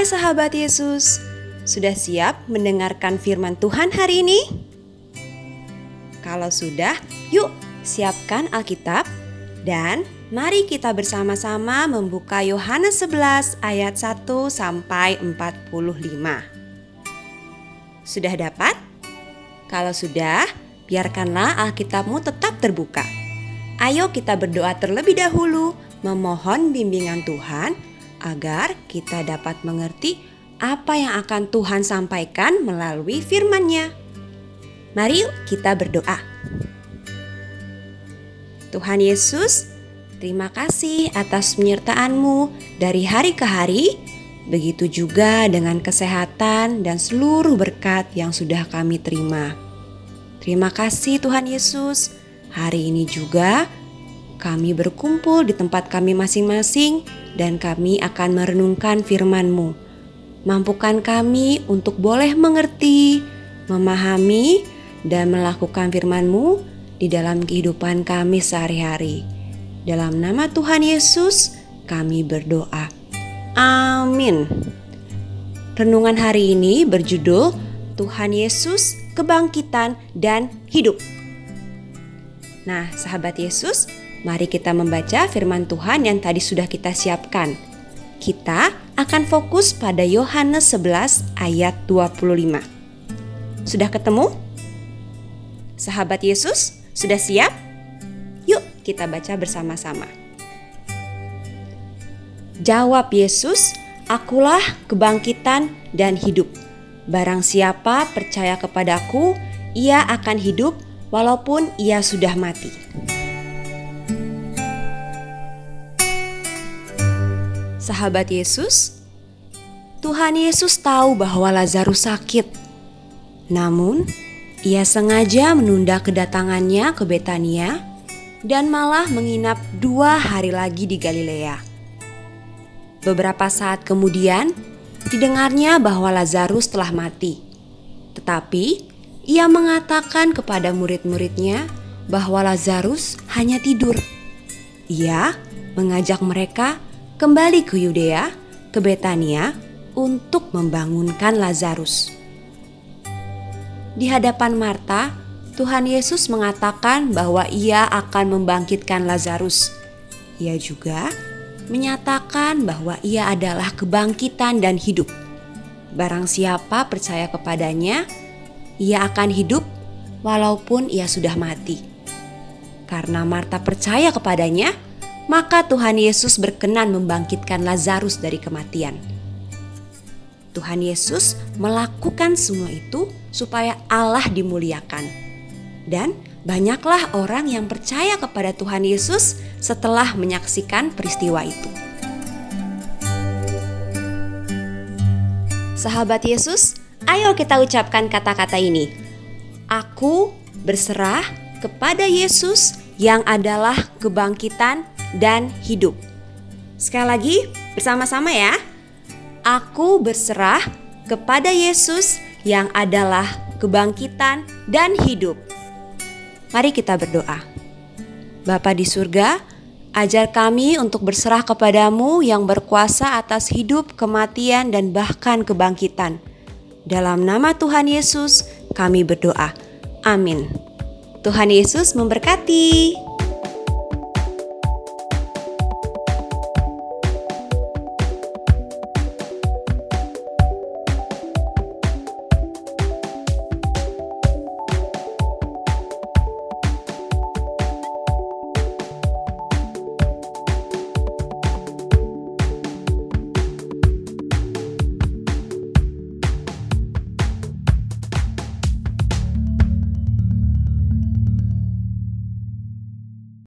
Hai sahabat Yesus, sudah siap mendengarkan firman Tuhan hari ini? Kalau sudah, yuk siapkan Alkitab dan mari kita bersama-sama membuka Yohanes 11 ayat 1 sampai 45. Sudah dapat? Kalau sudah, biarkanlah Alkitabmu tetap terbuka. Ayo kita berdoa terlebih dahulu, memohon bimbingan Tuhan agar kita dapat mengerti apa yang akan Tuhan sampaikan melalui firman-Nya. Mari kita berdoa. Tuhan Yesus, terima kasih atas penyertaan-Mu dari hari ke hari. Begitu juga dengan kesehatan dan seluruh berkat yang sudah kami terima. Terima kasih Tuhan Yesus. Hari ini juga kami berkumpul di tempat kami masing-masing dan kami akan merenungkan firman-Mu. Mampukan kami untuk boleh mengerti, memahami, dan melakukan firman-Mu di dalam kehidupan kami sehari-hari. Dalam nama Tuhan Yesus, kami berdoa. Amin. Renungan hari ini berjudul Tuhan Yesus, Kebangkitan dan Hidup. Nah, sahabat Yesus, mari kita membaca firman Tuhan yang tadi sudah kita siapkan. Kita akan fokus pada Yohanes 11 ayat 25. Sudah ketemu? Sahabat Yesus, sudah siap? Yuk kita baca bersama-sama. Jawab Yesus, Akulah kebangkitan dan hidup. Barang siapa percaya kepadaku, ia akan hidup walaupun ia sudah mati. Sahabat Yesus, Tuhan Yesus tahu bahwa Lazarus sakit. Namun, ia sengaja menunda kedatangannya ke Betania dan malah menginap dua hari lagi di Galilea. Beberapa saat kemudian, didengarnya bahwa Lazarus telah mati. Tetapi ia mengatakan kepada murid-muridnya bahwa Lazarus hanya tidur. Ia mengajak mereka kembali ke Yudea, ke Betania, untuk membangunkan Lazarus. Di hadapan Marta, Tuhan Yesus mengatakan bahwa Ia akan membangkitkan Lazarus. Ia juga menyatakan bahwa Ia adalah kebangkitan dan hidup. Barang siapa percaya kepadanya, ia akan hidup walaupun ia sudah mati. Karena Marta percaya kepadanya, maka Tuhan Yesus berkenan membangkitkan Lazarus dari kematian. Tuhan Yesus melakukan semua itu supaya Allah dimuliakan. Dan banyaklah orang yang percaya kepada Tuhan Yesus setelah menyaksikan peristiwa itu. Sahabat Yesus, Ayo kita ucapkan kata-kata ini. Aku berserah kepada Yesus yang adalah kebangkitan dan hidup. Sekali lagi, bersama-sama ya. Aku berserah kepada Yesus yang adalah kebangkitan dan hidup. Mari kita berdoa. Bapa di surga, ajar kami untuk berserah kepadamu yang berkuasa atas hidup, kematian, dan bahkan kebangkitan. Dalam nama Tuhan Yesus, kami berdoa. Amin. Tuhan Yesus memberkati.